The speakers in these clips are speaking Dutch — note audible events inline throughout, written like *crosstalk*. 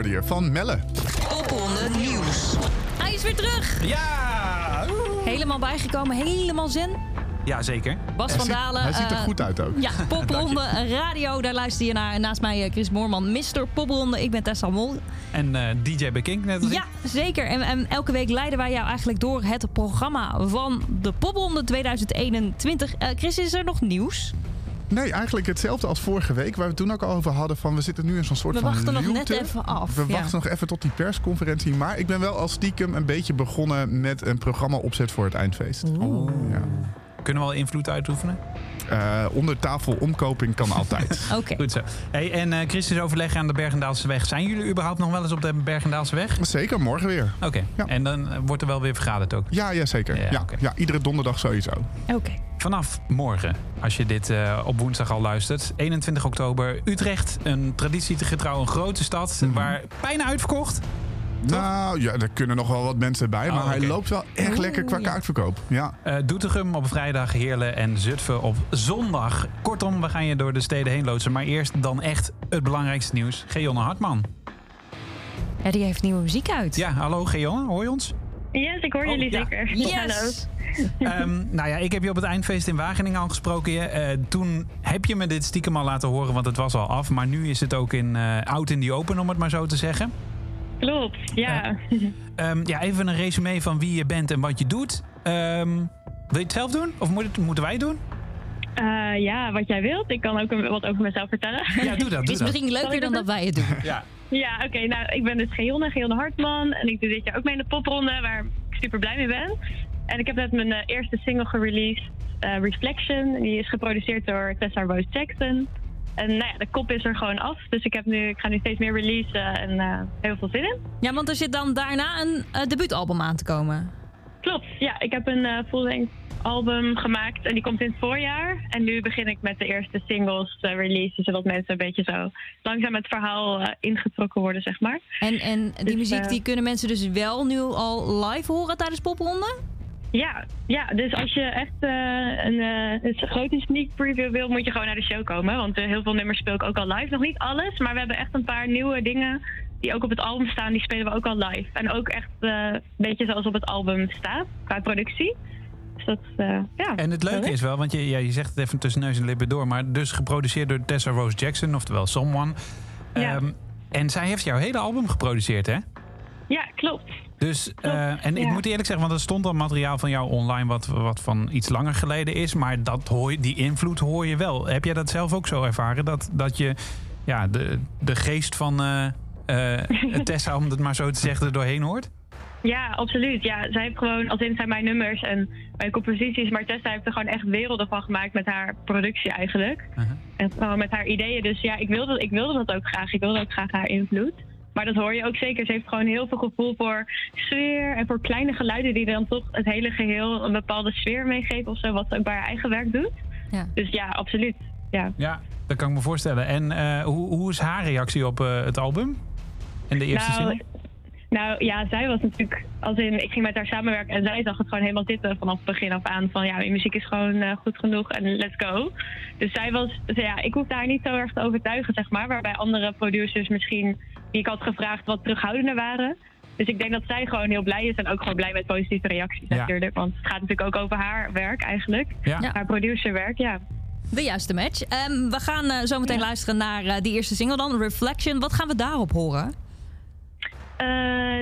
hoorde je van Melle. Popronde nieuws. Hij is weer terug. Ja! Helemaal bijgekomen, helemaal zen. Ja, zeker. Bas van Dalen. Hij ziet er eh, goed uit ook. Ja, *laughs* Popronde Radio, daar luister je naar. Naast mij eh, Chris Moorman, Mr. Popronde. Ik ben Tessa Mol. En eh, DJ Bekink net als Ja, zeker. En, en elke week leiden wij jou eigenlijk door het programma van de Popronde 2021. Eh, Chris, is er nog nieuws? Nee, eigenlijk hetzelfde als vorige week, waar we toen ook al over hadden. Van we zitten nu in zo'n soort We van wachten nog net even af, We ja. wachten nog even tot die persconferentie. Maar ik ben wel als stiekem een beetje begonnen met een programma opzet voor het eindfeest. Ja. Kunnen we al invloed uitoefenen? Eh, onder tafel omkoping kan altijd. *laughs* Oké. Goed zo. Hey, en eh Chris is overleg aan de Bergendaalse weg. Zijn jullie überhaupt nog wel eens op de Bergendaalse weg? Zeker, morgen weer. Oké. Ja. En dan eh, wordt er wel weer vergaderd ook? Ja, ja zeker. Ja, Ja, iedere donderdag sowieso. Oké. Vanaf morgen, als je dit eh, op woensdag al luistert, 21 oktober, Utrecht. Een traditiegetrouw, een grote stad, Mhm. waar bijna uitverkocht. Nou ja, er kunnen nog wel wat mensen bij. Maar Oh, hij loopt wel echt lekker qua kaartverkoop. Ja. Eh Doetinchem op vrijdag, Heerlen en Zutphen op zondag. Kortom, we gaan je door de steden heen loodsen. Maar eerst dan echt het belangrijkste nieuws. Geonne Hartman. Ja, die heeft nieuwe muziek uit. Ja, hallo Geonne, hoor je ons? Yes, ik hoor Oh, jullie ja. zeker. Yes! Ehm, nou ja, ik heb je op het eindfeest in Wageningen al gesproken. Eh, toen heb je me dit stiekem al laten horen, want het was al af. Maar nu is het ook in, eh, out in the open, om het maar zo te zeggen. Klopt, ja. Ehm, ja, even een resume van wie je bent en wat je doet. Ehm, wil je het zelf doen? Of moet het, moeten wij het doen? Eh, ja, wat jij wilt. Ik kan ook een- wat over mezelf vertellen. Ja, doe dat. Het Doe is misschien leuker dan dat dat wij het doen. Ja. Ja, oké. nou, ik ben dus Geonne, Geonne Hartman. En ik doe dit jaar ook mee in de popronde, waar ik super blij mee ben. En ik heb net mijn eh, eerste single gereleased, eh, Reflection. Die is geproduceerd door Tessa Rose Jackson. En nou ja, de kop is er gewoon af. Dus ik, heb nu, ik ga nu steeds meer releasen en eh, heel veel zin in. Ja, want er zit dan daarna een eh, debuutalbum aan te komen. Klopt, ja. Ik heb een eh full-length album gemaakt en die komt in het voorjaar. En nu begin ik met de eerste singles te releasen, zodat mensen een beetje zo langzaam het verhaal ingetrokken worden, zeg maar. En, en die Dus, muziek die kunnen mensen dus wel nu al live horen tijdens popronde? Ja, ja, dus als je echt eh, een, eh, een grote sneak preview wil, moet je gewoon naar de show komen. Want eh, heel veel nummers speel ik ook al live. Nog niet alles, maar we hebben echt een paar nieuwe dingen die ook op het album staan. Die spelen we ook al live. En ook echt een beetje zoals op het album staat, qua productie. Dus dat, ja. En het leuke is wel, want je, ja, je zegt het even tussen neus en lippen door... maar dus geproduceerd door Tessa Rose Jackson, oftewel Someone. Ja. Ehm, en zij heeft jouw hele album geproduceerd, hè? Ja, klopt. Dus, eh, en ik moet eerlijk zeggen, want er stond al materiaal van jou online... wat, wat van iets langer geleden is, maar dat hoor die invloed hoor je wel. Heb jij dat zelf ook zo ervaren? Dat, dat je ja, de, de geest van eh, eh, *laughs* Tessa, om het maar zo te zeggen, er doorheen hoort? Ja, absoluut. Ja, zij heeft gewoon, als in zijn mijn nummers en mijn composities, maar Tessa heeft er gewoon echt werelden van gemaakt met haar productie eigenlijk. Uh-huh. En gewoon met haar ideeën. Dus ja, ik wilde, ik wilde dat ook graag. Ik wilde ook graag haar invloed. Maar dat hoor je ook zeker. Ze heeft gewoon heel veel gevoel voor sfeer en voor kleine geluiden die dan toch het hele geheel een bepaalde sfeer meegeven of zo, wat ze ook bij haar eigen werk doet. Ja. Dus ja, absoluut. Ja. Ja, dat kan ik me voorstellen. En eh, hoe, hoe is haar reactie op eh, het album? En de eerste Nou, single? Nou ja, zij was natuurlijk, als in, ik ging met haar samenwerken en zij zag het gewoon helemaal zitten vanaf het begin af aan. Van ja, je muziek is gewoon eh, goed genoeg en let's go. Dus zij was, dus ja, ik hoefde haar niet zo erg te overtuigen, zeg maar. Waarbij andere producers misschien, die ik had gevraagd, wat terughoudender waren. Dus ik denk dat zij gewoon heel blij is en ook gewoon blij met positieve reacties Ja. natuurlijk. Want het gaat natuurlijk ook over haar werk eigenlijk. Ja. Haar producerwerk, ja. De juiste match. Ehm, we gaan eh, zo meteen Ja. luisteren naar eh, die eerste single dan, Reflection. Wat gaan we daarop horen? Eh,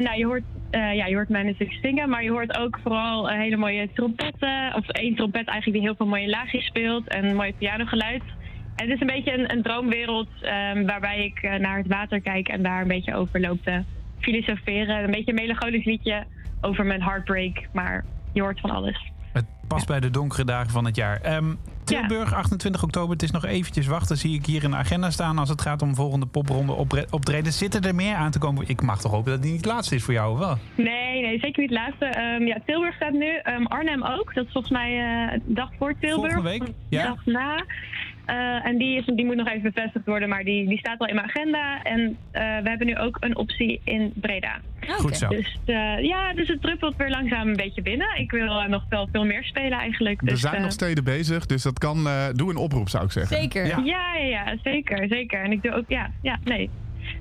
nou, je hoort, eh, ja, je hoort mij natuurlijk zingen, maar je hoort ook vooral hele mooie trompetten. Of één trompet eigenlijk die heel veel mooie laagjes speelt en mooi pianogeluid. En het is een beetje een, een droomwereld ehm, waarbij ik eh, naar het water kijk en daar een beetje over loop te filosoferen. Een beetje een melancholisch liedje over mijn heartbreak, maar je hoort van alles. Het past bij de donkere dagen van het jaar. Ehm, Tilburg, 28 oktober. Het is nog eventjes wachten. Zie ik hier in de agenda staan als het gaat om volgende popronde optreden. Zitten er meer aan te komen? Ik mag toch hopen dat die niet het laatste is voor jou, of wel? Nee, nee, zeker niet het laatste. Ehm, ja, Tilburg staat nu. Arnhem ook. Dat is volgens mij de dag voor Tilburg. Volgende week, ja. Dag na. Eh, en die, is, die moet nog even bevestigd worden, maar die, die staat al in mijn agenda. En eh, we hebben nu ook een optie in Breda. Goed zo. Dus eh, ja, dus het druppelt weer langzaam een beetje binnen. Ik wil nog wel veel meer spelen eigenlijk. Er Dus, zijn eh, nog steden bezig, dus dat kan. eh, doe een oproep, zou ik zeggen. Zeker. Ja. Ja, ja, ja, zeker, zeker. En ik doe ook, ja, ja, nee.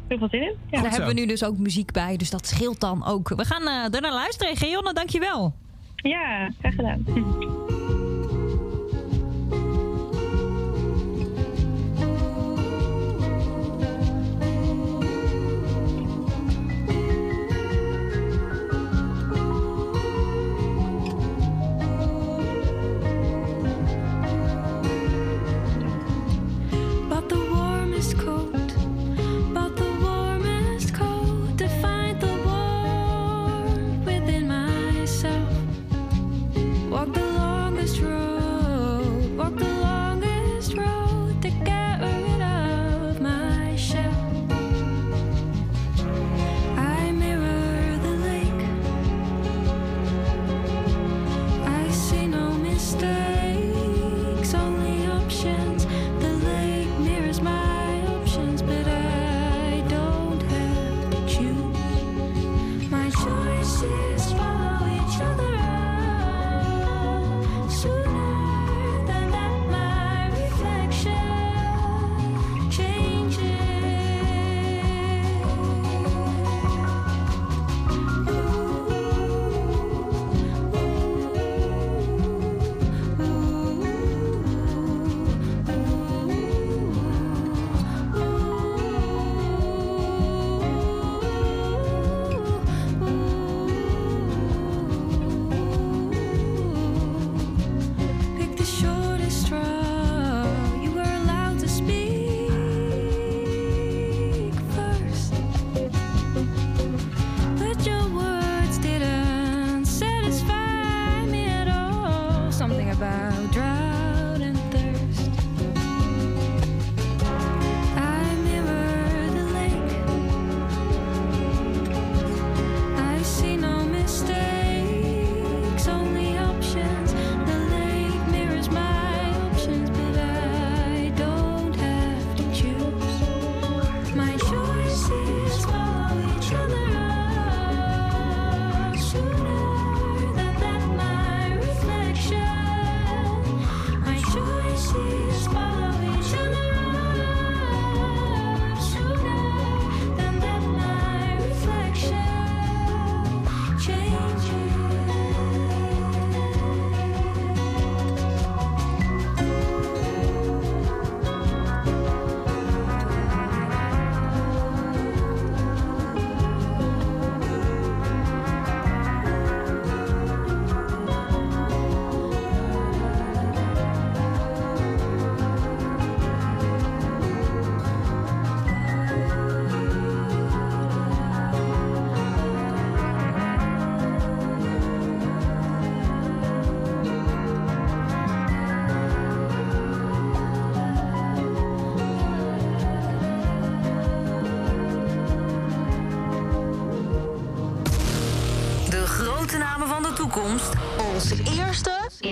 Heel veel zin in. Ja. Daar hebben we nu dus ook muziek bij, dus dat scheelt dan ook. We gaan eh er naar luisteren. Geonne, dankjewel. ja, graag gedaan.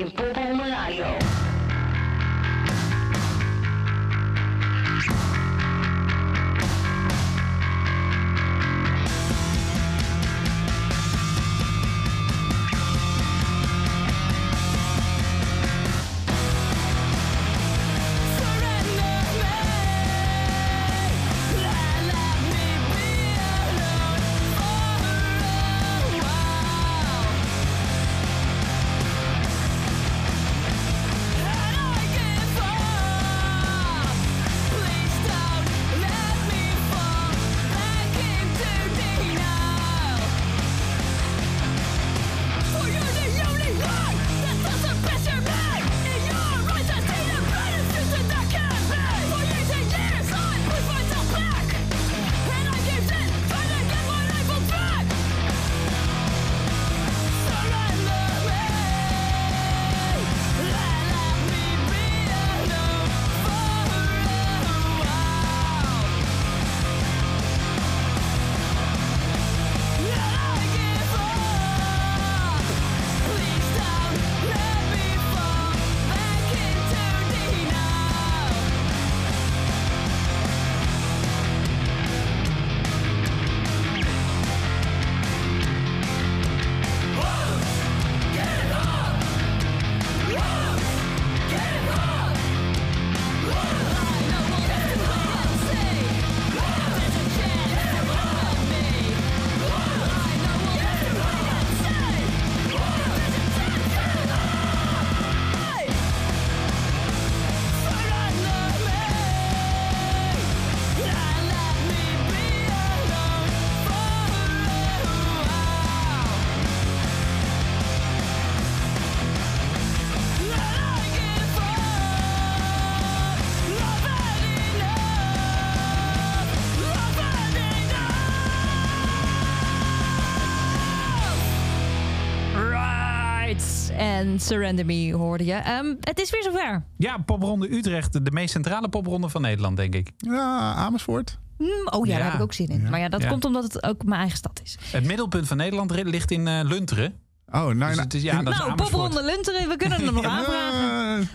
Eerste in En Surrender Me hoorde je. Ehm, het is weer zover. Ja, popronde Utrecht. De meest centrale popronde van Nederland, denk ik. Ja, Amersfoort. Hmm, oh ja, Ja. daar heb ik ook zin in. Ja. Maar ja, dat Ja. komt omdat het ook mijn eigen stad is. Het middelpunt van Nederland ligt in eh, Lunteren. Oh, nou, Dus nou, het is, ja, dat is nou, Amersfoort. popronde Lunteren, we kunnen hem nog aanvragen.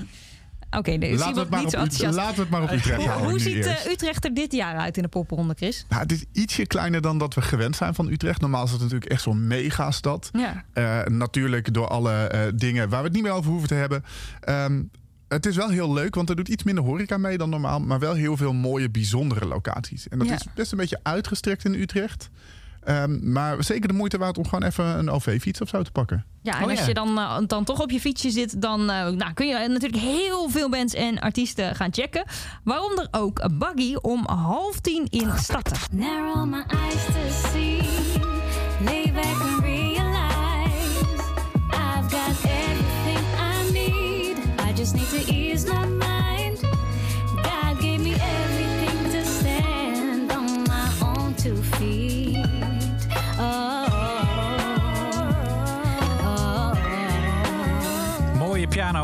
Oké, nee, zie laten, we wat het maar niet op, zo laten we het maar op Utrecht Hoe, houden hoe ziet eh, Utrecht er dit jaar uit in de popronde, Chris? Nou, het is ietsje kleiner dan dat we gewend zijn van Utrecht. Normaal is het natuurlijk echt zo'n megastad. Ja. Eh, natuurlijk door alle eh, dingen waar we het niet meer over hoeven te hebben. Ehm, het is wel heel leuk, want er doet iets minder horeca mee dan normaal. Maar wel heel veel mooie, bijzondere locaties. En dat Ja. is best een beetje uitgestrekt in Utrecht. Ehm, maar zeker de moeite waard om gewoon even een OV-fiets of zo te pakken. Ja, en Oh, als ja. je dan, eh, dan toch op je fietsje zit, dan eh, nou, kun je natuurlijk heel veel bands en artiesten gaan checken. Waaronder ook Buggy om half tien in Statten. Narrow my eyes to see, lay back and realize I've got everything I need. I just need to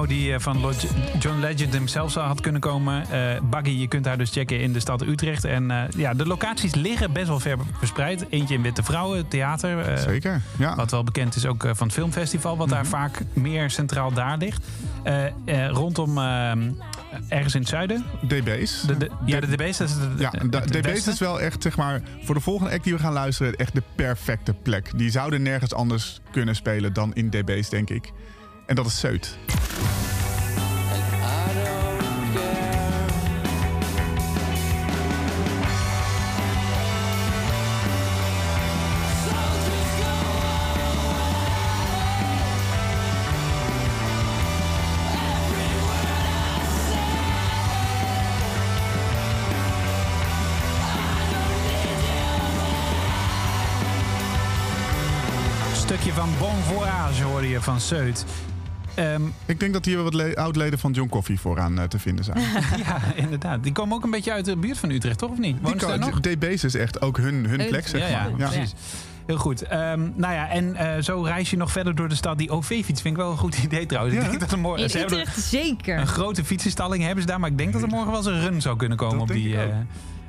Die eh, van Log- John Legend himself zou had kunnen komen. Eh Buggy, je kunt haar dus checken in de stad Utrecht. En eh, ja, de locaties liggen best wel ver verspreid. Eentje in Witte Vrouwen, theater. Zeker, ja. Wat wel bekend is ook van het filmfestival, wat daar vaak meer centraal daar ligt. Rondom ergens in het zuiden. DB's. De, de, ja, de DB's. Dat is de, Ja, de- DB's beste. is wel echt, zeg maar, voor de volgende act die we gaan luisteren, echt de perfecte plek. Die zouden nergens anders kunnen spelen dan in DB's, denk ik. En dat is Zeut. stukje van Bon Voyage hoorde je van Seut. Ehm, Ik denk dat hier wat le- oud-leden van John Coffee vooraan eh, te vinden zijn. *laughs* ja, inderdaad. Die komen ook een beetje uit de buurt van Utrecht, toch? Of niet? Die Wonen ze daar ko- nog? DB's is echt ook hun, hun plek, zeg ja, maar. Ja. precies. Heel goed. Ehm, nou ja, en eh, zo reis je nog verder door de stad. Die OV-fiets vind ik wel een goed idee trouwens. Ja. Ik denk dat er morgen, In ze hebben Utrecht zeker. een grote fietsenstalling hebben ze daar. Maar ik denk dat er morgen wel eens een run zou kunnen komen Dat op denk die,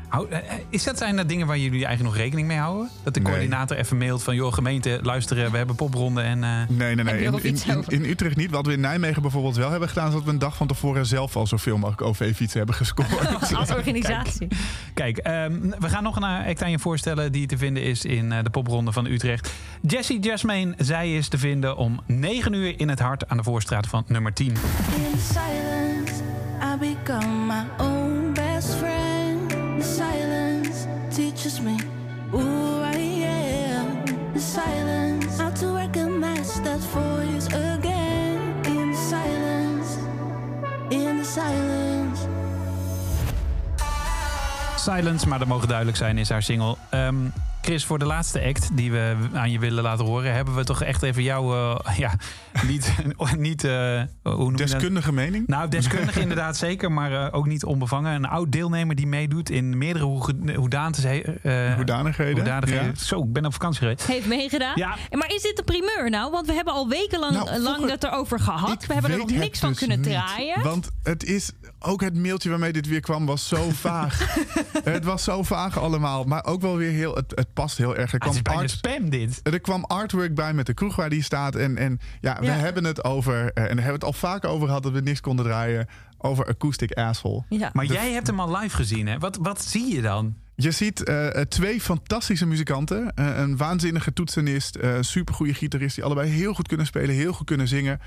eh, eh, Is dat, zijn dat dingen waar jullie eigenlijk nog rekening mee houden? Dat de Nee. coördinator even mailt van... joh, gemeente, luisteren, we hebben popronde en... eh, Nee, nee, nee. In, Utrecht niet. Wat we in Nijmegen bijvoorbeeld wel hebben gedaan... is dat we een dag van tevoren zelf al zoveel mogelijk OV-fietsen hebben gescoord. *laughs* Als organisatie. Kijk, ehm, we gaan nog een act aan je voorstellen die te vinden is in eh, de popronde van Utrecht. Jessie Jasmine, zij is te vinden om 9 uur in het hart aan de voorstraat van nummer 10. In silence, I become my own. Silence teaches me who I am. Silence, how to recognize that voice again. In silence, in the silence. Silence, maar dat mogen duidelijk zijn, is haar single. Ehm, Chris, voor de laatste act die we aan je willen laten horen... hebben we toch echt even jou... eh, *laughs* ja, niet... *laughs* niet eh, hoe? Deskundige mening? Nou, deskundig inderdaad *laughs* zeker, maar eh, ook niet onbevangen. Een oud deelnemer die meedoet in meerdere hoe, hoedanigheden. eh Hoedanigheden, hoedanigheden. ja. Zo, ik ben op vakantie geweest. Heeft meegedaan. Ja. Maar is dit een primeur nou? Want we hebben al wekenlang Nou, lang het erover gehad. We hebben er nog het niks van dus kunnen niet. draaien. Want het is ook het mailtje waarmee dit weer kwam, was zo vaag. het was zo vaag allemaal. Maar ook wel weer heel. Het, het past heel erg. Er Ah, het is kwam, bijna art, spam dit. er kwam artwork bij met de kroeg waar die staat. En, en ja, we Ja. hebben het over. eh, en daar hebben we het al vaak over gehad dat we niks konden draaien. Over Acoustic Asshole. Ja. Maar De- jij hebt hem al live gezien, hè? Wat, wat zie je dan? Je ziet eh, eh, twee fantastische muzikanten. Eh, een waanzinnige toetsenist. eh, Een supergoeie gitarist. Die allebei heel goed kunnen spelen. Heel goed kunnen zingen.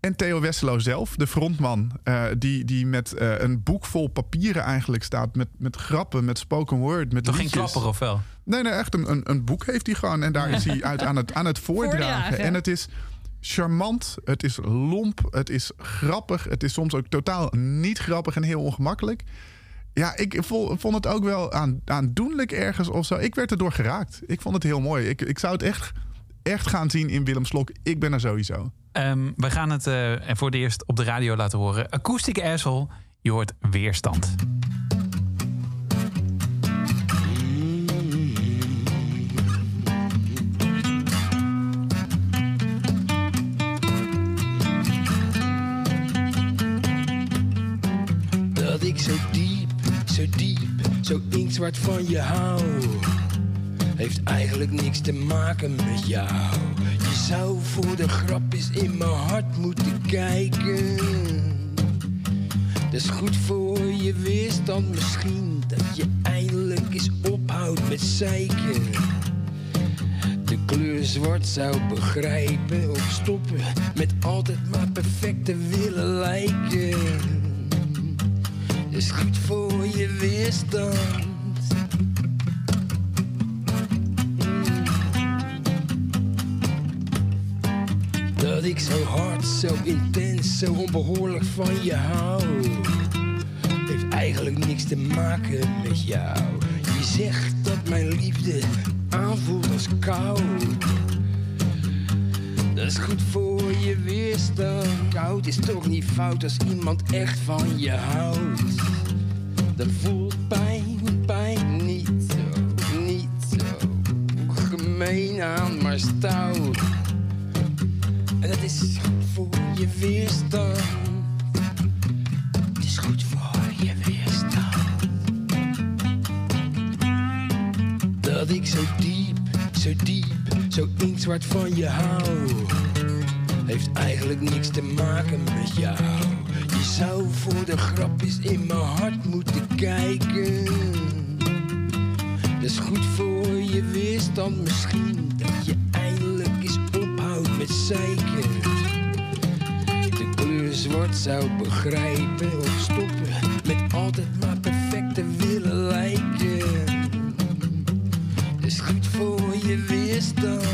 En Theo Westerlo zelf, de frontman. eh, die, die met eh, een boek vol papieren eigenlijk staat. Met, met grappen, met spoken word, met Toch geen klapper of wel? Nee, nee, echt een, een, een boek heeft hij gewoon. En daar is hij uit aan het, aan het *laughs* voordragen. Voordragen. En het is charmant, het is lomp, het is grappig. Het is soms ook totaal niet grappig en heel ongemakkelijk. Ja, ik vo- vond het ook wel aan, aandoenlijk ergens of zo. Ik werd erdoor geraakt. Ik vond het heel mooi. Ik, ik zou het echt, echt gaan zien in Willem Slok. Ik ben er sowieso. Ehm, we gaan het eh, voor het eerst op de radio laten horen. Acoustic Asshole, je hoort weerstand. Dat ik zo diep, zo diep, zo inktzwart van je hou. Heeft eigenlijk niks te maken met jou. Zou voor de grap in mijn hart moeten kijken. Dat is goed voor je weerstand misschien. Dat je eindelijk eens ophoudt met zeiken. De kleur zwart zou begrijpen of stoppen met altijd maar perfect te willen lijken is goed voor je weerstand. Ik zo hard, zo intens, zo onbehoorlijk van je hou. Heeft eigenlijk niks te maken met jou. Je zegt dat mijn liefde aanvoelt als kou. Dat is goed voor je weerstand. Koud is toch niet fout als iemand echt van je houdt. Dan voelt pijn, pijn niet zo, niet zo gemeen aan, maar stout. En dat is goed voor je weerstand. Het is goed voor je weerstand. Dat ik zo diep, zo diep, zo inktzwart van je hou. Heeft eigenlijk niks te maken met jou. Je zou voor de grap eens in mijn hart moeten kijken. Dat is goed voor je weerstand misschien. De kleur zwart zou begrijpen of stoppen. Met altijd maar perfect te willen lijken. Is goed voor je weerstand.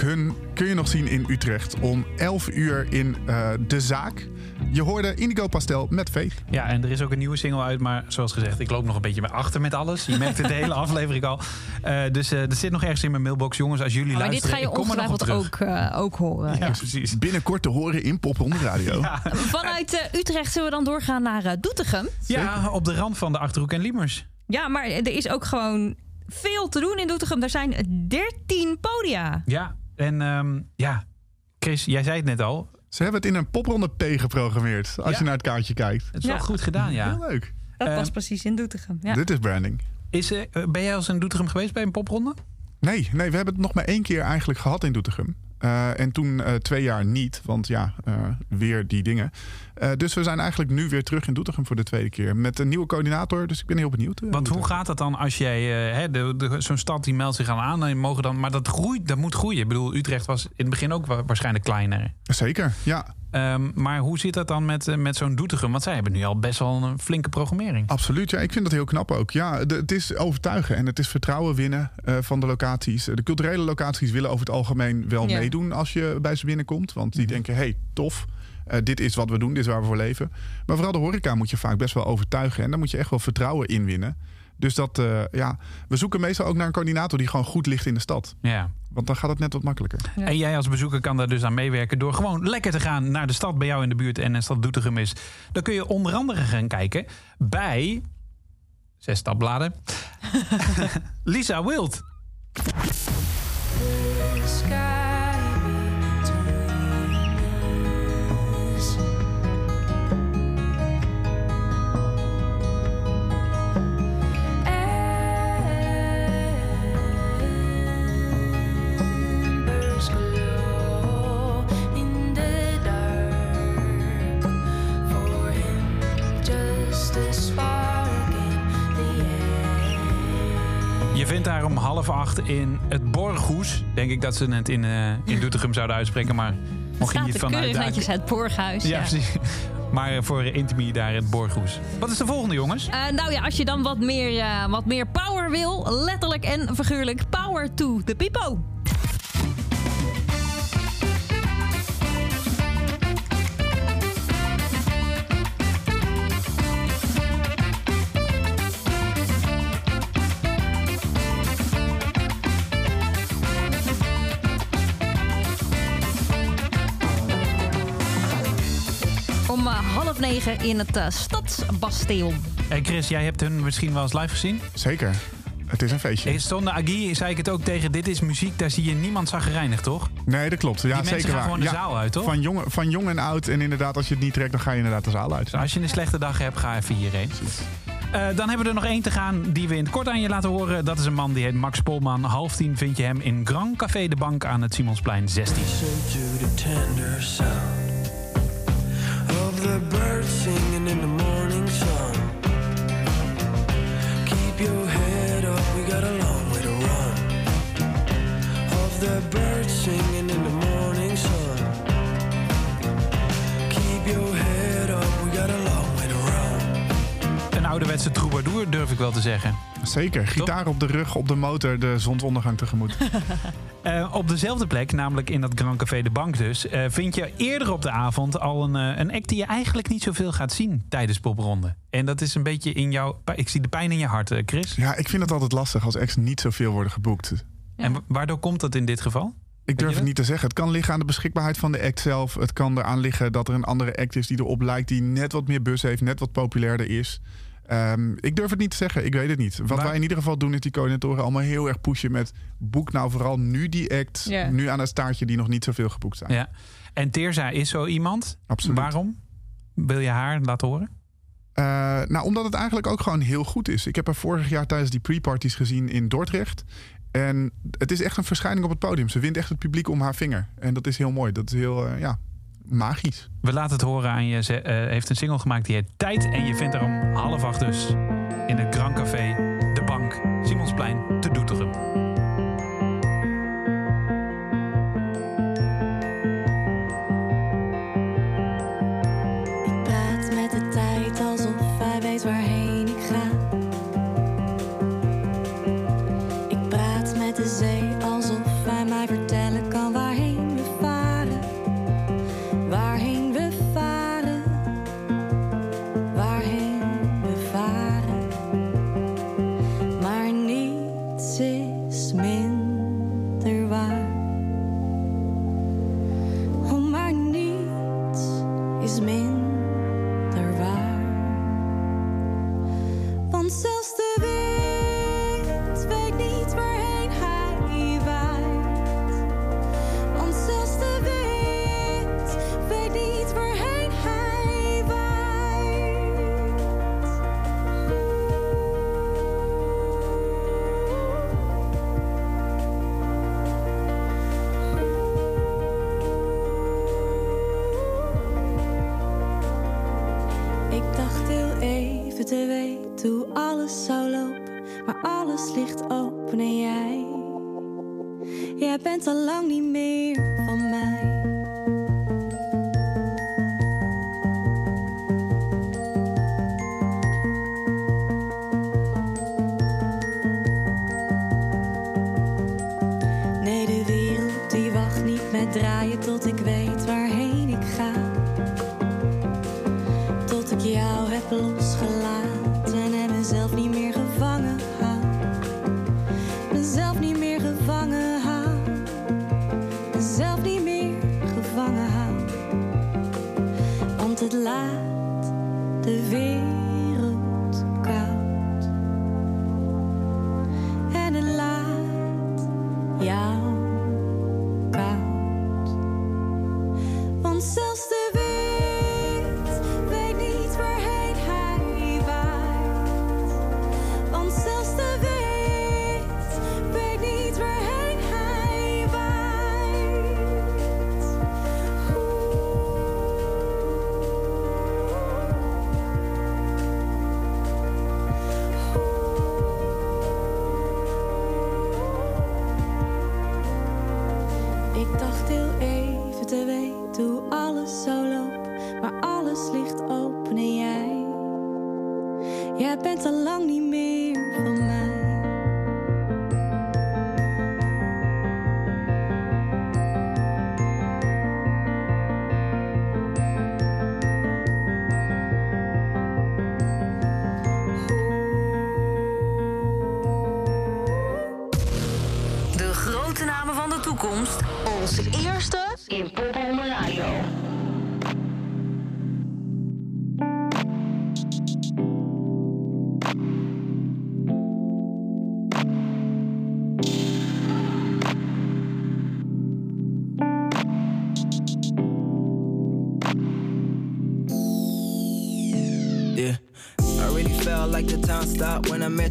Ook hun kun je nog zien in Utrecht om 11 uur in eh, De Zaak. Je hoorde Indigo Pastel met Faith. Ja, en er is ook een nieuwe single uit. Maar zoals gezegd, ik loop nog een beetje bij achter met alles. Je merkt het de hele *laughs* aflevering al. Eh, dus eh er zit nog ergens in mijn mailbox. Jongens, als jullie Maar dit luisteren, ga je ik kom er nog op ongetwijfeld terug. ook, eh, ook horen. Ja, ja. precies. Binnenkort te horen in Popronde Radio. *laughs* Vanuit eh, Utrecht zullen we dan doorgaan naar Doetinchem. Ja, op de rand van de Achterhoek en Liemers. Ja, maar er is ook gewoon veel te doen in Doetinchem. Er zijn 13 podia. Ja, en ehm, ja, Chris, jij zei het net al. Ze hebben het in een popronde P geprogrammeerd. Als Ja. je naar het kaartje kijkt. Het is wel goed gedaan, ja. Heel leuk. Dat was precies in Doetinchem. Ja. Dit is branding. Is, eh, ben jij als in Doetinchem geweest bij een popronde? Nee, nee, we hebben het nog maar één keer eigenlijk gehad in Doetinchem. Eh, en toen eh, twee jaar niet, want ja, eh, weer die dingen. Eh, dus we zijn eigenlijk nu weer terug in Doetinchem voor de tweede keer. Met een nieuwe coördinator, dus ik ben heel benieuwd. eh, Want hoe gaat dat dan als jij... eh, hè, de, de- Zo'n stad die meldt zich aan. En mogen dan, maar dat, groeit, dat moet groeien. Ik bedoel, Utrecht was in het begin ook wa- waarschijnlijk kleiner. Zeker, ja. Ehm, maar hoe zit dat dan met, met zo'n Doetinchem? Want zij hebben nu al best wel een flinke programmering. Absoluut, ja. Ik vind dat heel knap ook. Ja, de- het is overtuigen en het is vertrouwen winnen eh, van de locaties. De culturele locaties willen over het algemeen wel Ja. meedoen als je bij ze binnenkomt. Want die denken, hey, tof. Eh, dit is wat we doen, dit is waar we voor leven. Maar vooral de horeca moet je vaak best wel overtuigen. En daar moet je echt wel vertrouwen in winnen. Dus dat, eh, ja, we zoeken meestal ook naar een coördinator die gewoon goed ligt in de stad. Ja. Want dan gaat het net wat makkelijker. En jij als bezoeker kan daar dus aan meewerken door gewoon lekker te gaan naar de stad bij jou in de buurt en een stad Doetinchem is. Dan kun je onder andere gaan kijken bij zes stapbladen. *laughs* *laughs* Lisa Wild. Om half acht in het Borghoes. Denk ik dat ze het in, eh, in *laughs* Doetinchem zouden uitspreken, maar mocht je niet vanuit netjes het Borghuis. Ja, Ja, precies. Maar voor Intimie daar in het Borghoes. Wat is de volgende, jongens? Eh, nou ja, als je dan wat meer, eh, wat meer power wil, letterlijk en figuurlijk, power to the people. Negen in het eh, Stadsbastion. Hey Chris, jij hebt hun misschien wel eens live gezien. Zeker. Het is een feestje. Zonder Agi zei ik het ook tegen. Dit is muziek, daar zie je niemand zagrijnig, toch? Nee, dat klopt. Ja, Die mensen zeker gaan waar. gewoon de Ja, zaal uit, toch? Van jong, van jong en oud. En inderdaad, als je het niet trekt, dan ga je inderdaad de zaal uit. Dus als je een slechte dag hebt, ga even hierheen. Eh, dan hebben we er nog één te gaan die we in het kort aan je laten horen. Dat is een man die heet Max Polman. Half tien vind je hem in Grand Café de Bank aan het Simonsplein 16. Singing in the morning sun. Keep your head up, we got a long way to run. Of the birds singing in the morning sun. Keep your head up, we got a long way to run. Een ouderwetse troubadour, durf ik wel te zeggen. Zeker. Gitaar op de rug, op de motor, de zonsondergang tegemoet. *laughs* Eh, op dezelfde plek, namelijk in dat Grand Café de Bank dus... eh, vind je eerder op de avond al een, eh, een act die je eigenlijk niet zoveel gaat zien tijdens popronde. En dat is een beetje in jouw... Ik zie de pijn in je hart, Chris. Ja, ik vind het altijd lastig als acts niet zoveel worden geboekt. En wa- waardoor komt dat in dit geval? Ik durf het niet te zeggen. Het kan liggen aan de beschikbaarheid van de act zelf. Het kan eraan liggen dat er een andere act is die erop lijkt... die net wat meer bus heeft, net wat populairder is. Ehm, ik durf het niet te zeggen. Ik weet het niet. Wat Waar- wij in ieder geval doen is die coördinatoren allemaal heel erg pushen met... boek nou vooral nu die act, nu aan het staartje die nog niet zoveel geboekt zijn. Ja. En Teerza is zo iemand. Absoluut. Waarom? Wil je haar laten horen? Eh, nou, omdat het eigenlijk ook gewoon heel goed is. Ik heb haar vorig jaar tijdens die pre-parties gezien in Dordrecht. En het is echt een verschijning op het podium. Ze wint echt het publiek om haar vinger. En dat is heel mooi. Dat is heel, eh, ja, magisch. We laten het horen aan je. Ze eh, heeft een single gemaakt die heet Tijd. En je vindt haar om half acht dus in het Grand Café De Bank, Simonsplein, alles ligt open en jij, jij bent al lang niet meer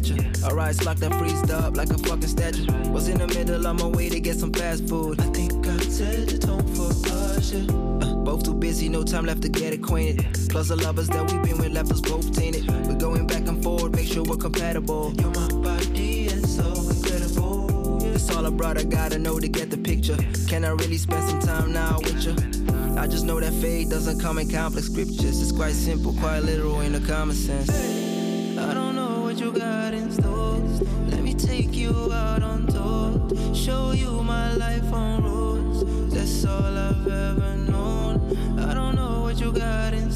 I met you. Our eyes locked up, freezed up like a fucking statue. Was in the middle of my way to get some fast food. I think I set the tone for us, yeah. Uh, both too busy, no time left to get acquainted. Plus the lovers that we've been with left us both tainted. We're going back and forward, make sure we're compatible. You're my body and so incredible. That's all I brought, I gotta know to get the picture. Can I really spend some time now with you? I just know that fate doesn't come in complex scriptures. It's quite simple, quite literal in the common sense. You got in store. Let me take you out on tour. Show you my life on roads. That's all I've ever known. I don't know what you got in.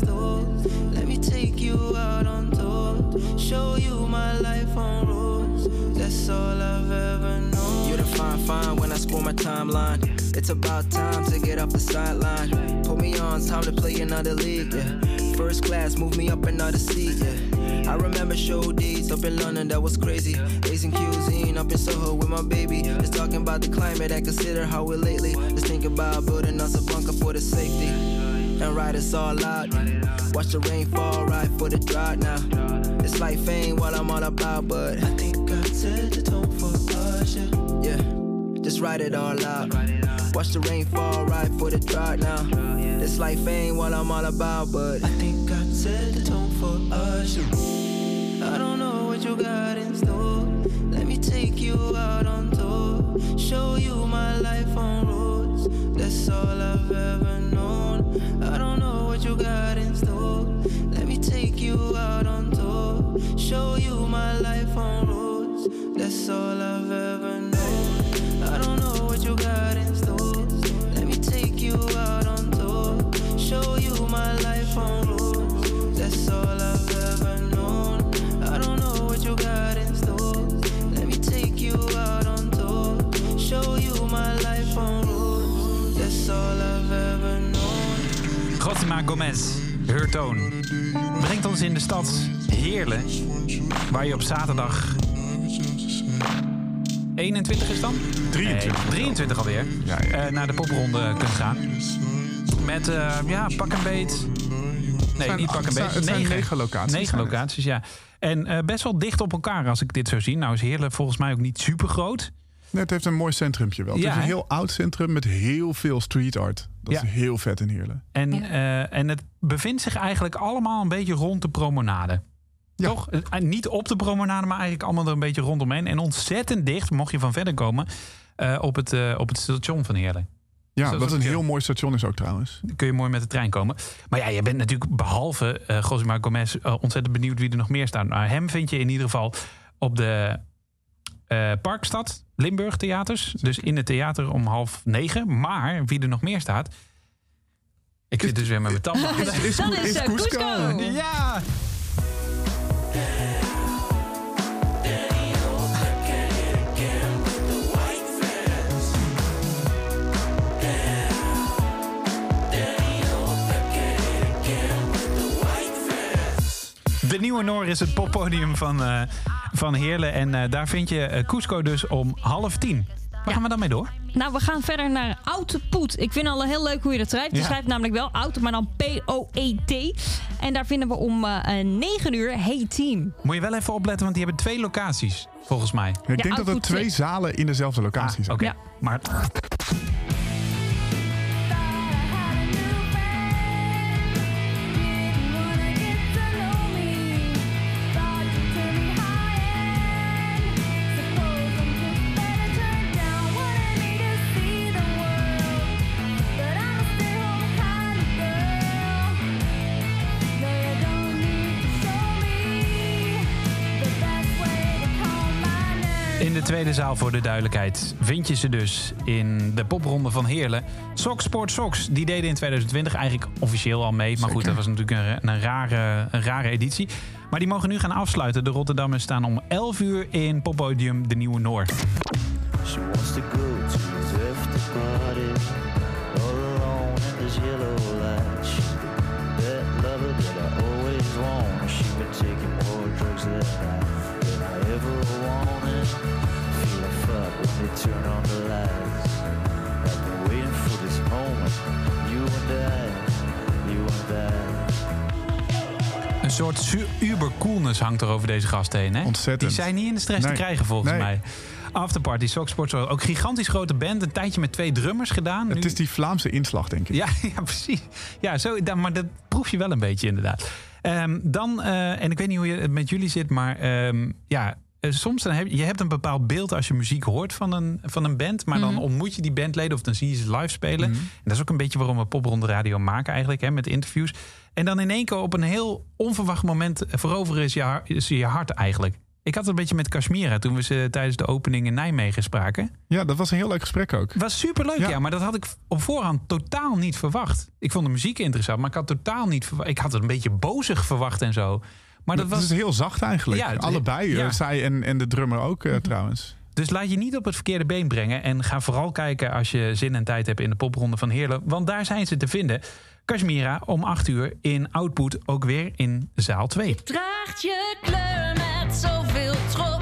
Let me take you out on tour. Show you my life on roads. That's all I've ever known. You're the fine, fine when I score my timeline. It's about time to get off the sideline. Put me on, time to play another league. Yeah. First class, move me up another seat. Yeah. I remember show days up in London, that was crazy. Asian cuisine up in Soho with my baby. Just talking about the climate and consider how we're lately. Just think about building us a bunker for the safety. And ride us all out. Watch the rain fall right for the drought now. It's like fame, what I'm all about, but I think I set the tone for us, yeah. Yeah, just write it all out. Watch the rain fall right for the drought now. This life ain't what I'm all about, but I think I set the tone for us. I don't know what you got in store. Let me take you out on tour. Show you my life on roads. That's all I've ever known. I don't know what you got in store. Let me take you out on tour. Show you my life on roads. That's all I've Gomez, Hurtoon, brengt ons in de stad Heerlen, waar je op zaterdag 21 is dan? 23. Nee, 23 alweer. Ja, ja. eh, naar de popronde kunt gaan. Met, eh, ja, pak een beet. Nee, zijn- niet pak een beet. het zijn negen locaties, Negen het. locaties, ja. En eh, best wel dicht op elkaar als ik dit zo zie. Nou is Heerlen volgens mij ook niet super groot. Nee, het heeft een mooi centrumpje wel. Ja, het is een heel oud centrum met heel veel street art. Dat Ja. is heel vet in Heerlen. En, eh, en het bevindt zich eigenlijk allemaal een beetje rond de promenade. Ja. Toch? Eh, Niet op de promenade, maar eigenlijk allemaal er een beetje rondomheen. En ontzettend dicht, mocht je van verder komen, eh, op, het, eh, op het station van Heerlen. Ja, dat is wat een heel mooi station is ook trouwens. Dan kun je mooi met de trein komen. Maar ja, je bent natuurlijk behalve uh, Gosima Gomez eh, ontzettend benieuwd wie er nog meer staat. Maar hem vind je in ieder geval op de eh, Parkstad Limburg Theaters. Dus in het theater om half negen. Maar wie er nog meer staat... Ik zit dus weer met mijn *laughs* tanden. Is, is, Dat is, is eh, Cusco. Cusco. Ja! De Nieuwe Noor is het poppodium van, eh, van Heerlen. En eh, daar vind je eh, Cusco dus om half tien. Waar gaan we dan mee door? Nou, we gaan verder naar Oud Poet. Ik vind al heel leuk hoe je dat schrijft. Je Ja. schrijft namelijk wel Oud, maar dan P-O-E-T. En daar vinden we om eh, eh, 9 uur Hey Team. Moet je wel even opletten, want die hebben twee locaties, volgens mij. Ik denk dat er Output twee zalen in dezelfde locatie Ah, zijn. Oké, Ja. maar zaal voor de duidelijkheid vind je ze dus in de popronde van Heerlen. Sox Sport Sox, die deden in 2020 eigenlijk officieel al mee. Maar goed, dat was natuurlijk een, een, rare, een rare editie. Maar die mogen nu gaan afsluiten. De Rotterdammers staan om 11 uur in poppodium De Nieuwe Noord. Soort su- uber-coolness hangt er over deze gasten heen. Hè? Ontzettend. Die zijn niet in de stress Nee. te krijgen volgens Nee. mij. Afterparty, Socksport, ook gigantisch grote band. Een tijdje met twee drummers gedaan. Het Nu- is die Vlaamse inslag, denk ik. Ja, *laughs* ja precies. Ja, zo, maar dat proef je wel een beetje inderdaad. Ehm, dan, eh, en ik weet niet hoe je het met jullie zit, maar ehm, ja, eh, soms dan heb je, je hebt een bepaald beeld als je muziek hoort van een, van een band, maar dan Mhm. ontmoet je die bandleden of dan zie je ze live spelen. Mhm. En dat is ook een beetje waarom we Popronde Radio maken eigenlijk, hè, met interviews. En dan in één keer op een heel onverwacht moment veroveren is je, is je hart eigenlijk. Ik had het een beetje met Kashmira toen we ze tijdens de opening in Nijmegen spraken. Ja, dat was een heel leuk gesprek ook. Was superleuk, ja. Ja. Maar dat had ik op voorhand totaal niet verwacht. Ik vond de muziek interessant, maar ik had totaal niet verwacht. Ik had het een beetje bozig verwacht en zo. Maar dat Het was. is heel zacht eigenlijk. Ja, Allebei, ja. zij en, en de drummer ook eh, trouwens. Dus laat je niet op het verkeerde been brengen. En ga vooral kijken als je zin en tijd hebt in de popronde van Heerlen. Want daar zijn ze te vinden. Kashmira om 8 uur in Output, ook weer in zaal 2. Draagt je kleur met zoveel trots.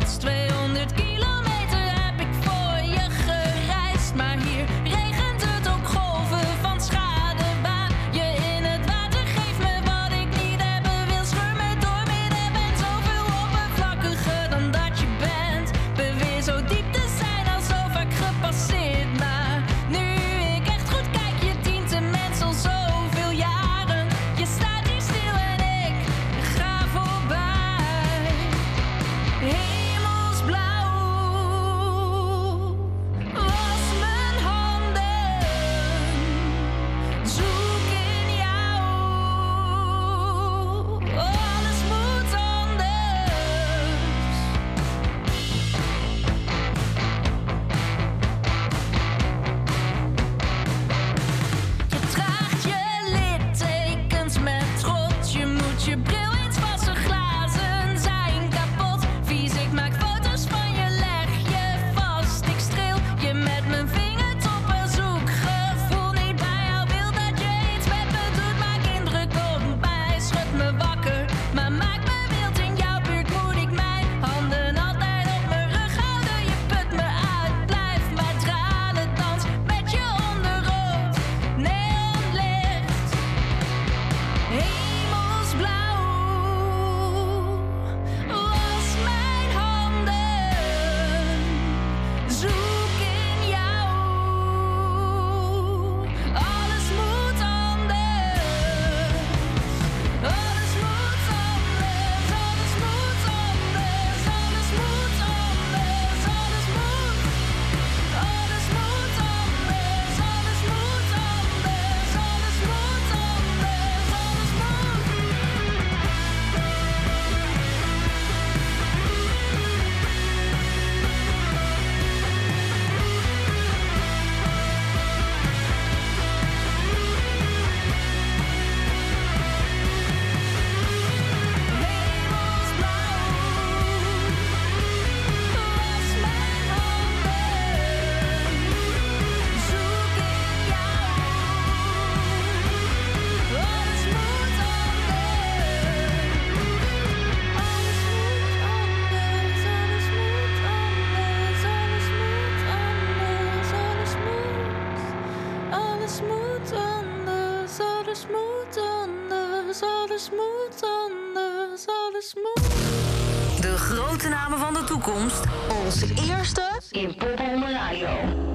Grote namen van de toekomst. Onze eerste in Popronde Radio.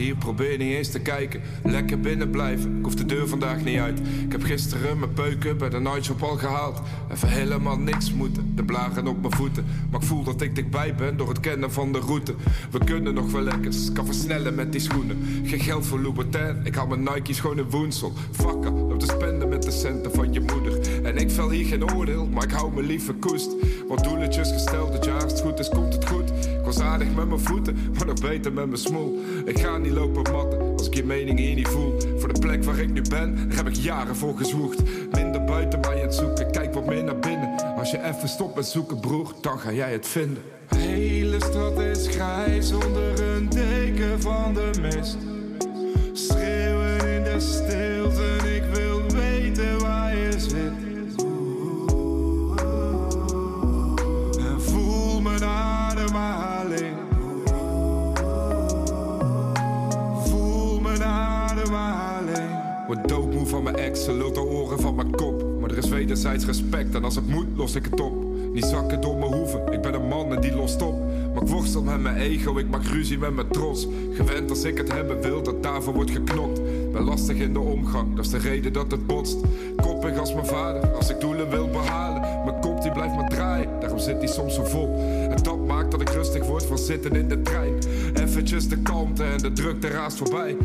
Hier, probeer niet eens te kijken. Lekker binnen blijven, ik hoef de deur vandaag niet uit. Ik heb gisteren mijn peuken bij de nightshop al gehaald. Even helemaal niks moeten, de blaren op mijn voeten. Maar ik voel dat ik dichtbij ben door het kennen van de route. We kunnen nog wel lekkers, kan versnellen met die schoenen. Geen geld voor Louboutin, ik haal mijn Nike's gewoon in woensel. Vakken, loop te spenden met de centen van je moeder. En ik vel hier geen oordeel, maar ik hou me liever koest. Want doeletjes gesteld, als het goed is, komt het goed. Was aardig met mijn voeten, maar nog beter met mijn smoel. Ik ga niet lopen matten, als ik je mening hier niet voel. Voor de plek waar ik nu ben, daar heb ik jaren voor gezwoegd. Minder buiten aan het zoeken, kijk wat meer naar binnen. Als je even stopt met zoeken, broer, dan ga jij het vinden. Hele stad is grijs onder een deken van de mist. Word doodmoe van mijn ex, ze lult de oren van mijn kop. Maar er is wederzijds respect en als het moet, los ik het op. Niet zakken door mijn hoeven, ik ben een man en die lost op. Maar ik worstel met mijn ego, ik maak ruzie met mijn trots. Gewend als ik het hebben wil, dat daarvoor wordt geknokt. Ben lastig in de omgang, dat is de reden dat het botst. Koppig als mijn vader, als ik doelen wil behalen. Mijn kop die blijft maar draaien, daarom zit die soms zo vol. En dat maakt dat ik rustig word van zitten in de trein. Eventjes de kalmte en de drukte raast voorbij.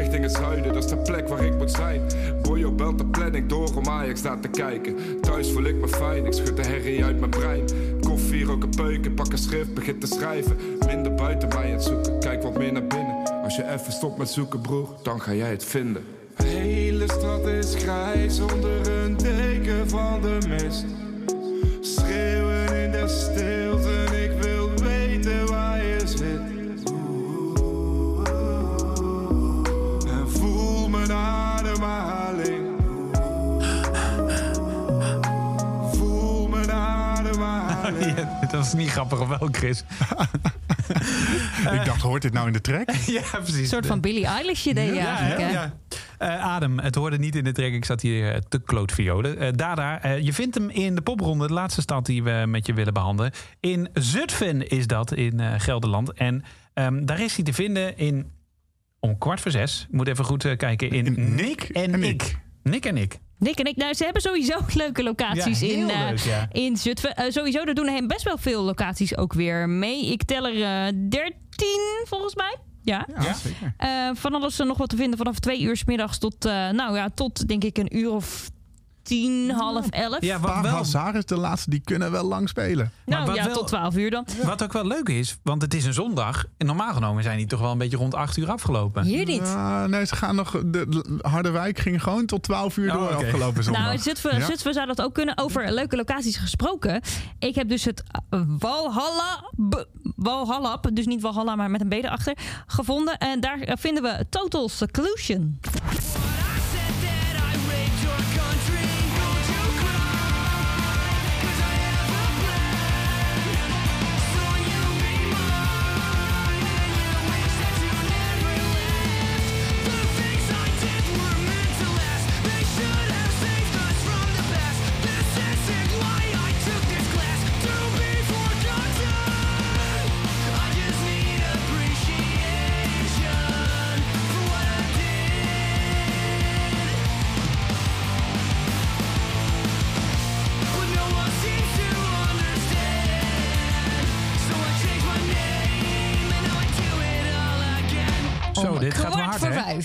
Richting het zuiden, dat is de plek waar ik moet zijn. Boyo belt de planning door om Ajax naar te kijken. Thuis voel ik me fijn, ik schud de herrie uit mijn brein. Koffie, rook een peuken, pak een schrift, begin te schrijven. Minder buiten mij het zoeken, kijk wat meer naar binnen. Als je even stopt met zoeken, broer, dan ga jij het vinden. Hele stad is grijs onder een deken van de mist. Dat was niet grappig, of wel, Chris? *laughs* ik dacht, hoort dit nou in de track? *laughs* ja, precies. Een soort van Billie Eilish idee Ja, eigenlijk. hè? Ja. Eh, Adem, het hoorde niet in de track. Ik zat hier eh, te klootviolen. Eh Dada, eh, je vindt hem in de popronde, de laatste stad die we met je willen behandelen. In Zutphen is dat, in eh, Gelderland. En ehm, daar is hij te vinden in, om kwart voor zes, ik moet even goed kijken, in, Nick en, ik. Nick en ik. Nick en ik, nou, ze hebben sowieso *laughs* leuke locaties Ja, heel in, eh, leuk, ja. in Zutphen. Eh, sowieso, er doen hem best wel veel locaties ook weer mee. Ik tel er eh 13 volgens mij. Ja. Ja, zeker. Eh, van alles er nog wat te vinden vanaf twee uur s middags tot, eh, nou ja, tot denk ik een uur of tien, half elf. Ja, wat wel, Hazard, de laatste, die kunnen wel lang spelen. nou wat ja, wel- tot twaalf uur dan. wat ook wel leuk is, want het is een zondag. En normaal genomen zijn die toch wel een beetje rond acht uur afgelopen. Hier niet. Nee, ze gaan nog. De, de- Harderwijk ging gewoon tot 12 uur Oh, door afgelopen zondag. Nou, in Zutphen, Ja. Zutphen zou dat ook kunnen. Over leuke locaties gesproken. Ik heb dus het eh, Walhalla, B- Walhalla, dus niet Walhalla, maar met een B erachter, gevonden. En daar eh, vinden we Total Seclusion.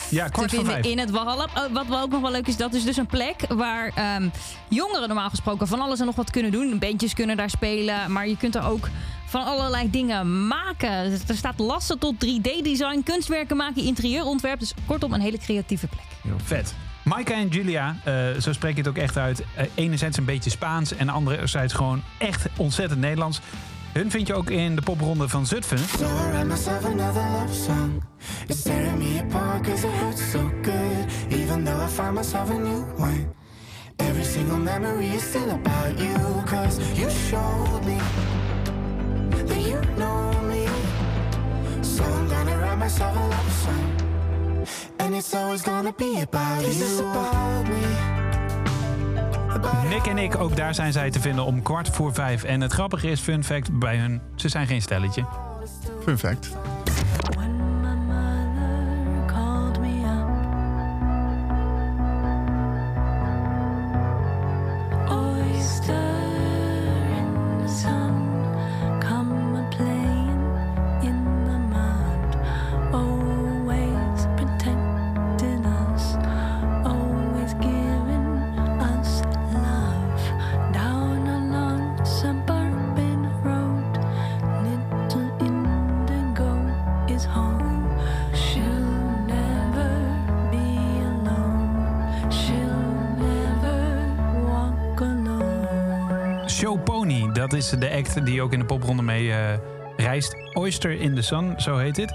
Ja, kwart te vinden in het Walhalla. Oh, wat wel ook nog wel leuk is, dat is dus een plek waar ehm, jongeren normaal gesproken van alles en nog wat kunnen doen. Bandjes kunnen daar spelen, maar je kunt er ook van allerlei dingen maken. Er staat lassen tot 3D-design, kunstwerken maken, interieurontwerp. Dus kortom, een hele creatieve plek. Heel vet. Maika en Julia, eh, zo spreek je het ook echt uit. Eh, enerzijds een beetje Spaans en anderzijds gewoon echt ontzettend Nederlands. Hun vind je ook in de popronde van Zutphen. Every single memory is still about you. Cause you showed me that you know me. So I'm gonna write myself a love song. And it's always gonna be about you. About me. Nick en ik, ook daar zijn zij te vinden om kwart voor vijf. En het grappige is, fun fact, bij hun, ze zijn geen stelletje. Fun fact. Die ook in de popronde mee eh, reist. Oyster in the Sun, zo heet het.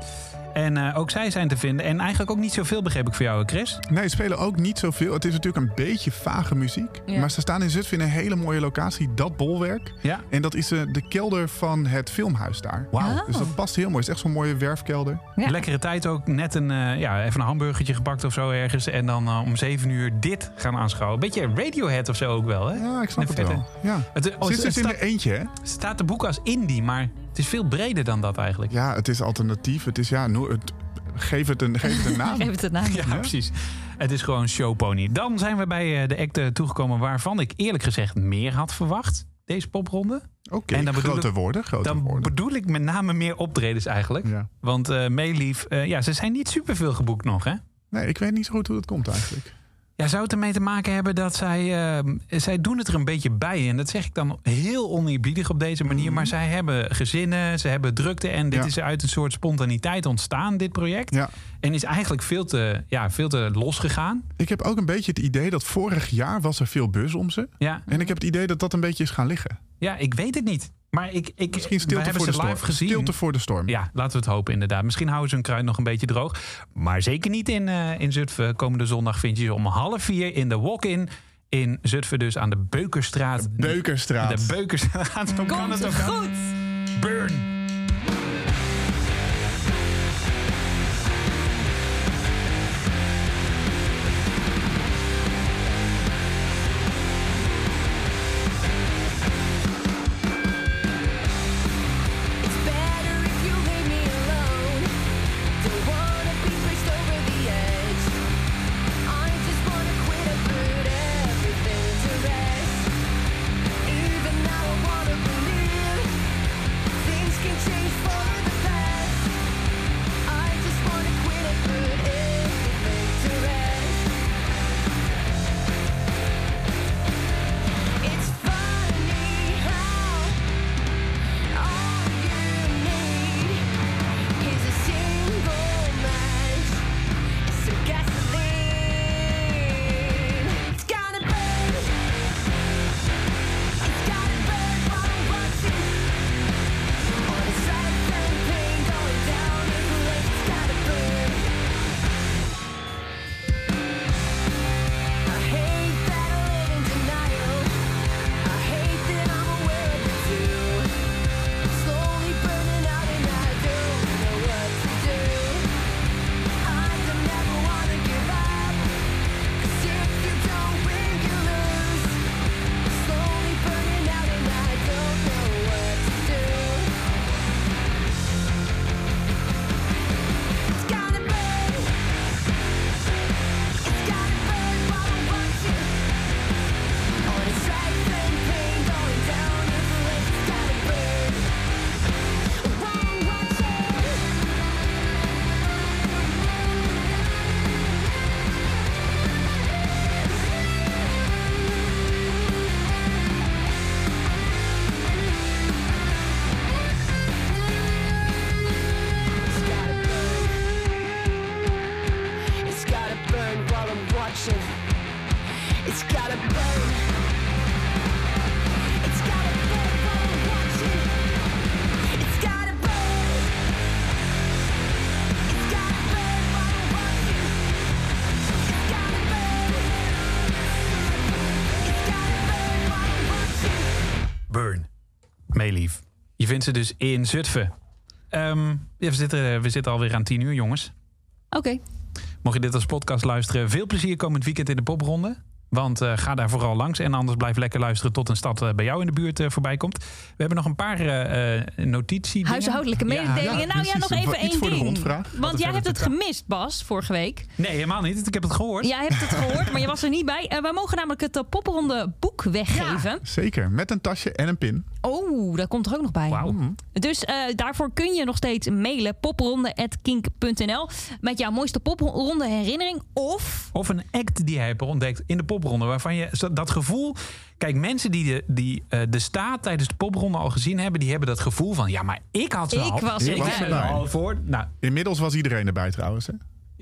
En eh, ook zij zijn te vinden. En eigenlijk ook niet zoveel, begreep ik voor jou, Chris. Nee, ze spelen ook niet zoveel. Het is natuurlijk een beetje vage muziek. Ja. Maar ze staan in Zutphen in een hele mooie locatie. Dat bolwerk. Ja. En dat is eh, de kelder van het filmhuis daar. Wauw. Dus dat past heel mooi. Het is echt zo'n mooie werfkelder. Lekkere tijd ook. Net een, eh, ja, even een hamburgertje gepakt of zo ergens. En dan om zeven uur dit gaan aanschouwen. Beetje Radiohead of zo ook wel, hè? Ja, ik snap het wel. Ja. Het, oh, Zit dus in de eentje, hè? staat de boek als indie, maar het is veel breder dan dat eigenlijk. Ja, het is alternatief. Het is ja, no- het, geef, het een, geef het een naam. *laughs* Geef het een naam. Ja, precies. Het is gewoon showpony. Dan zijn we bij eh, de act eh, toegekomen waarvan ik eerlijk gezegd meer had verwacht. Deze popronde. Oké, En dan bedoel grote ik- woorden. Grote Dan woorden. bedoel ik met name meer optredens eigenlijk. Ja. Want eh Meelief, eh, ja, ze zijn niet superveel geboekt nog, hè? Nee, ik weet niet zo goed hoe dat komt eigenlijk. Ja, zou het ermee te maken hebben dat zij... eh, zij doen het er een beetje bij. En dat zeg ik dan heel oneerbiedig op deze manier. Maar zij hebben gezinnen, ze hebben drukte. En dit Ja. is uit een soort spontaniteit ontstaan, dit project. Ja. En is eigenlijk veel te, ja, veel te losgegaan. Ik heb ook een beetje het idee dat vorig jaar was er veel buzz om ze. Ja. En ik heb het idee dat dat een beetje is gaan liggen. Ja, ik weet het niet. Maar ik, ik, Misschien we stilte hebben voor de ze live storm. gezien. Stilte voor de storm. Ja, laten we het hopen inderdaad. Misschien houden ze hun kruid nog een beetje droog. Maar zeker niet in, eh, in Zutphen. Komende zondag vind je ze om half vier in de walk-in. In Zutphen dus aan de Beukerstraat. Beukerstraat. De Beukerstraat. *laughs* Zo kan Komt het ook. goed. Burn. Meelief. Je vindt ze dus in Zutphen. Ehm, ja, we, zitten, we zitten alweer aan tien uur, jongens. Oké. Mocht je dit als podcast luisteren, veel plezier komend weekend in de popronde. Want eh, ga daar vooral langs. En anders blijf lekker luisteren tot een stad eh, bij jou in de buurt eh, voorbij komt. We hebben nog een paar eh eh, notities. Huishoudelijke mededelingen. nou ja, nog even één ding. Want jij hebt het gemist, Bas, vorige week. Nee, helemaal niet. Ik heb het gehoord. Jij hebt het gehoord, maar je was er niet bij. Wij mogen namelijk het uh, popronde boek weggeven. Zeker, met een tasje en een pin. Oh, dat komt er ook nog bij. Dus eh, daarvoor kun je nog steeds mailen popronde.kink.nl met jouw mooiste popronde herinnering. Of Of een act die hij hebt ontdekt in de popronde. Waarvan je dat gevoel. Kijk, mensen die de, die, eh, de staat tijdens de popronde al gezien hebben. die hebben dat gevoel van. Ja, maar ik had ze Ik al. was ik was er al voor. Nou, Inmiddels was iedereen erbij trouwens. Hè?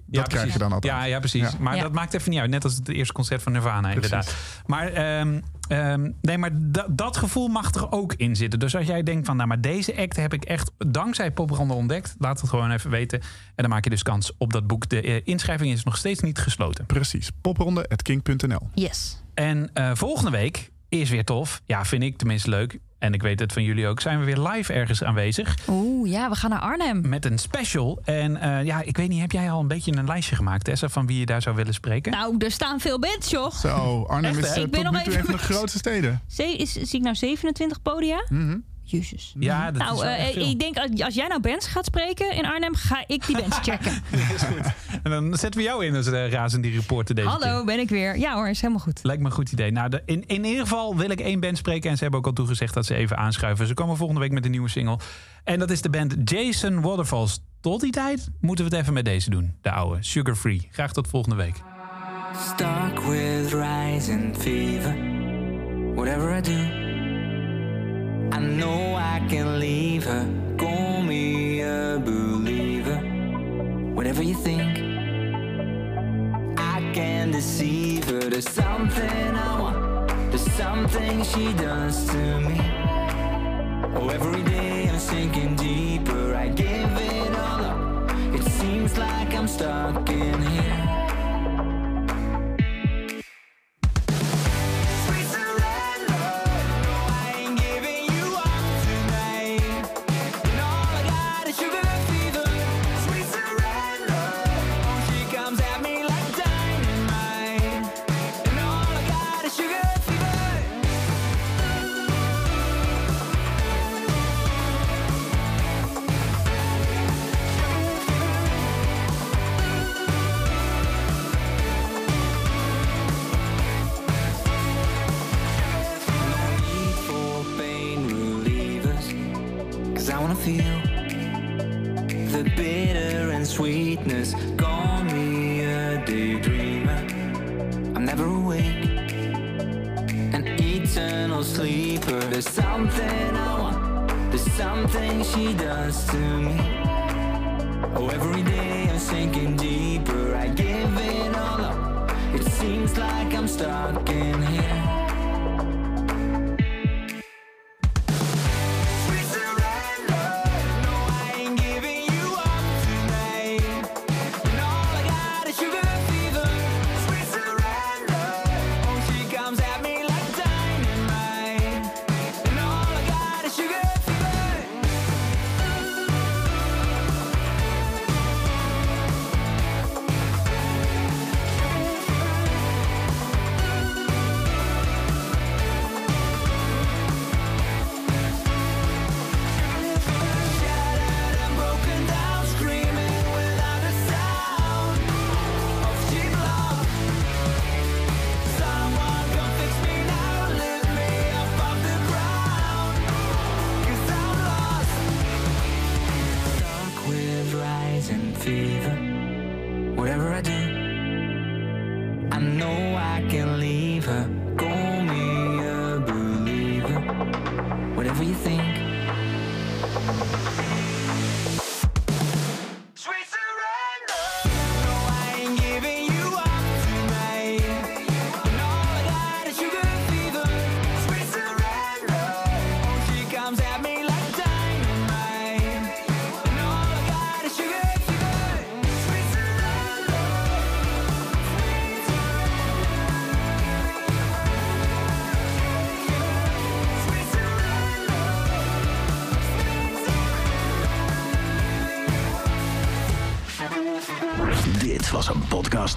Dat krijg je dan altijd. Ja, ja precies. Ja. Maar Ja. dat maakt even niet uit. Net als het eerste concert van Nirvana, inderdaad. Maar, ehm, ehm, nee, maar da- dat gevoel mag er ook in zitten. Dus als jij denkt van, nou, maar deze act heb ik echt dankzij Popronde ontdekt. Laat het gewoon even weten. En dan maak je dus kans op dat boek. De eh, inschrijving is nog steeds niet gesloten. Precies. Popronde.king.nl Yes. En eh, volgende week is weer tof. Ja, vind ik tenminste leuk. En ik weet het van jullie ook. Zijn we weer live ergens aanwezig. Oeh, ja, we gaan naar Arnhem. Met een special. En eh, ja, ik weet niet, heb jij al een beetje een lijstje gemaakt, Tessa, van wie je daar zou willen spreken? Nou, er staan veel bands, joh. Zo, Arnhem Echt, is Ik ben tot nog nu toe een van de grootste steden. Zie, is, zie ik nou 27 podia? Mhm. Jezus. Ja, dat is nou, wel eh, echt veel. ik denk als, jij nou bands gaat spreken in Arnhem, ga ik die bands checken. *laughs* En dan zetten we jou in als uh, razende reporter deze keer. Hallo, ben ik weer. Ja hoor, is helemaal goed. Lijkt me een goed idee. Nou, de, in, in ieder geval wil ik één band spreken. En ze hebben ook al toegezegd dat ze even aanschuiven. Ze komen volgende week met een nieuwe single. En dat is de band Jason Waterfalls. Tot die tijd moeten we het even met deze doen. De oude, Sugar Free. Graag tot volgende week. Stuck with rising fever. Whatever I do, I know I can leave her. Call me a believer. Whatever you think, I can deceive her. There's something I want, there's something she does to me. Oh, every day I'm sinking deeper. I give it all up. It seems like I'm stuck in here. Stuck in here.